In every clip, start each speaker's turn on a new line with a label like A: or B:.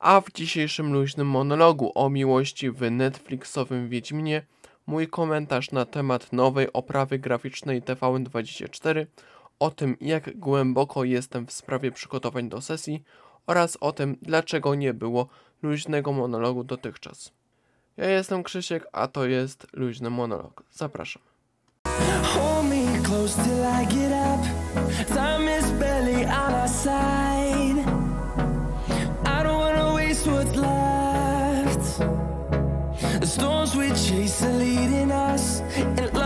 A: A w dzisiejszym luźnym monologu o miłości w Netflixowym Wiedźminie mój komentarz na temat nowej oprawy graficznej TVN24, o tym jak głęboko jestem w sprawie przygotowań do sesji oraz o tym dlaczego nie było luźnego monologu dotychczas. Ja jestem Krzysiek, a to jest luźny monolog. Zapraszam.
B: Storms we chase are leading us, and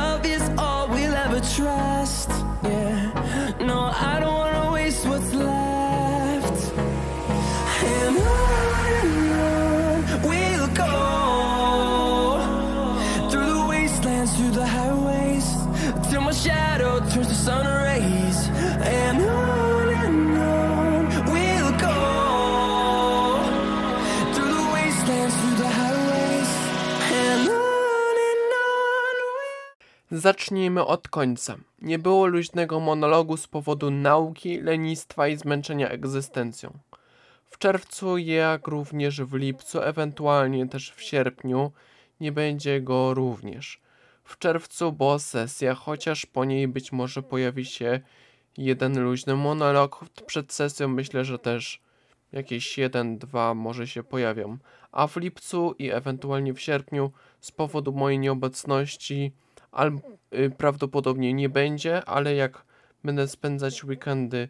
A: Zacznijmy od końca. Nie było luźnego monologu z powodu nauki, lenistwa i zmęczenia egzystencją. W czerwcu, jak również w lipcu, ewentualnie też w sierpniu, nie będzie go również. W czerwcu, bo sesja, chociaż po niej być może pojawi się jeden luźny monolog, przed sesją myślę, że też jakieś jeden, dwa może się pojawią. A w lipcu i ewentualnie w sierpniu z powodu mojej nieobecności al, y, prawdopodobnie nie będzie, ale jak będę spędzać weekendy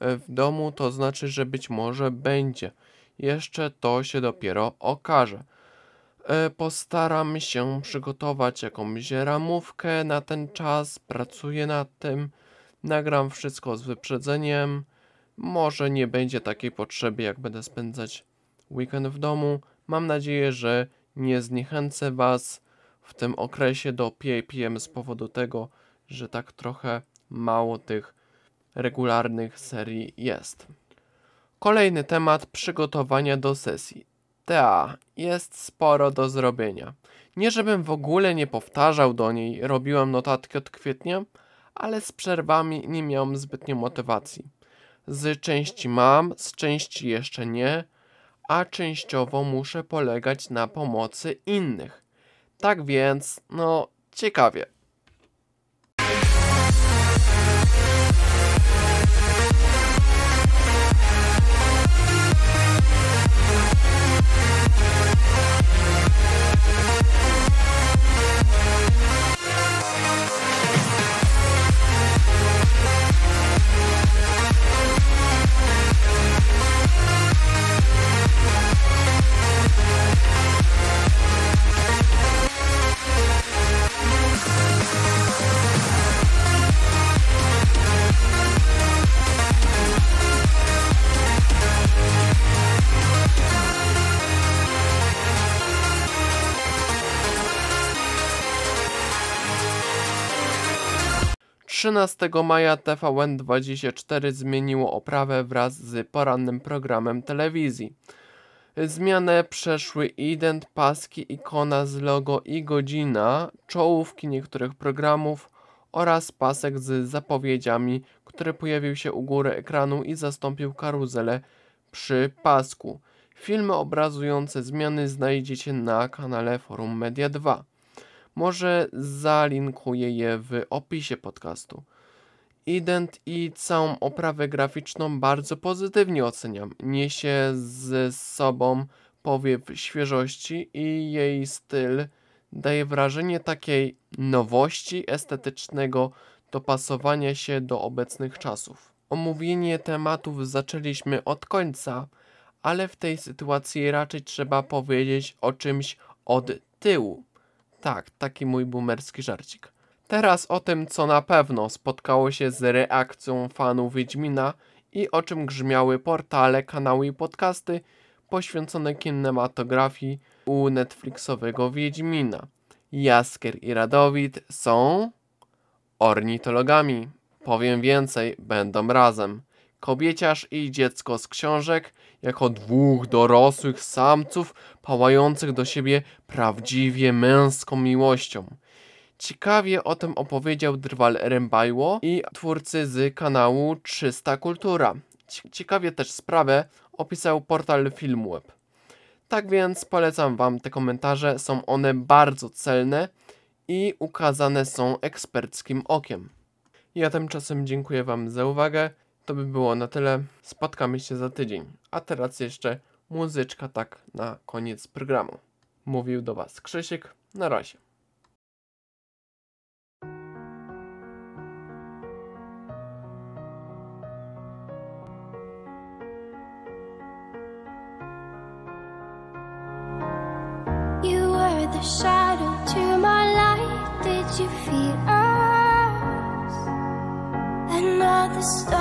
A: e, w domu, to znaczy, że być może będzie. Jeszcze to się dopiero okaże. E, Postaram się przygotować jakąś ramówkę na ten czas, pracuję nad tym, nagram wszystko z wyprzedzeniem. Może nie będzie takiej potrzeby, jak będę spędzać weekend w domu. Mam nadzieję, że nie zniechęcę Was w tym okresie do PAPM z powodu tego, że tak trochę mało tych regularnych serii jest. Kolejny temat przygotowania do sesji. Ta, jest sporo do zrobienia. Nie żebym w ogóle nie powtarzał do niej, robiłem notatki od kwietnia, ale z przerwami nie miałem zbytnio motywacji. Z części mam, z części jeszcze nie, a częściowo muszę polegać na pomocy innych. Tak więc, no, ciekawie. Trzynastego maja TVN24 zmieniło oprawę wraz z porannym programem telewizji. Zmianę przeszły ident, paski, ikona z logo i godzina, czołówki niektórych programów oraz pasek z zapowiedziami, który pojawił się u góry ekranu i zastąpił karuzelę przy pasku. Filmy obrazujące zmiany znajdziecie na kanale Forum Media 2. Może zalinkuję je w opisie podcastu. Ident i całą oprawę graficzną bardzo pozytywnie oceniam. Niesie ze sobą powiew świeżości i jej styl daje wrażenie takiej nowości, estetycznego dopasowania się do obecnych czasów. Omówienie tematów zaczęliśmy od końca, ale w tej sytuacji raczej trzeba powiedzieć o czymś od tyłu. Tak, taki mój boomerski żarcik. Teraz o tym, co na pewno spotkało się z reakcją fanów Wiedźmina i o czym grzmiały portale, kanały i podcasty poświęcone kinematografii u Netflixowego Wiedźmina. Jaskier i Radowid są ornitologami. Powiem więcej, będą razem. Kobieciarz i dziecko z książek jako dwóch dorosłych samców pałających do siebie prawdziwie męską miłością. Ciekawie o tym opowiedział Drwal Rembajło i twórcy z kanału 300 Kultura. Ci- Ciekawie też sprawę opisał portal Filmweb. Tak więc polecam Wam te komentarze, są one bardzo celne i ukazane są eksperckim okiem. Ja tymczasem dziękuję Wam za uwagę. To by było na tyle. Spotkamy się za tydzień. A teraz jeszcze muzyczka tak na koniec programu. Mówił do Was Krzysiek. Na razie.
C: Shadow to my light. Did you feel us? Another star,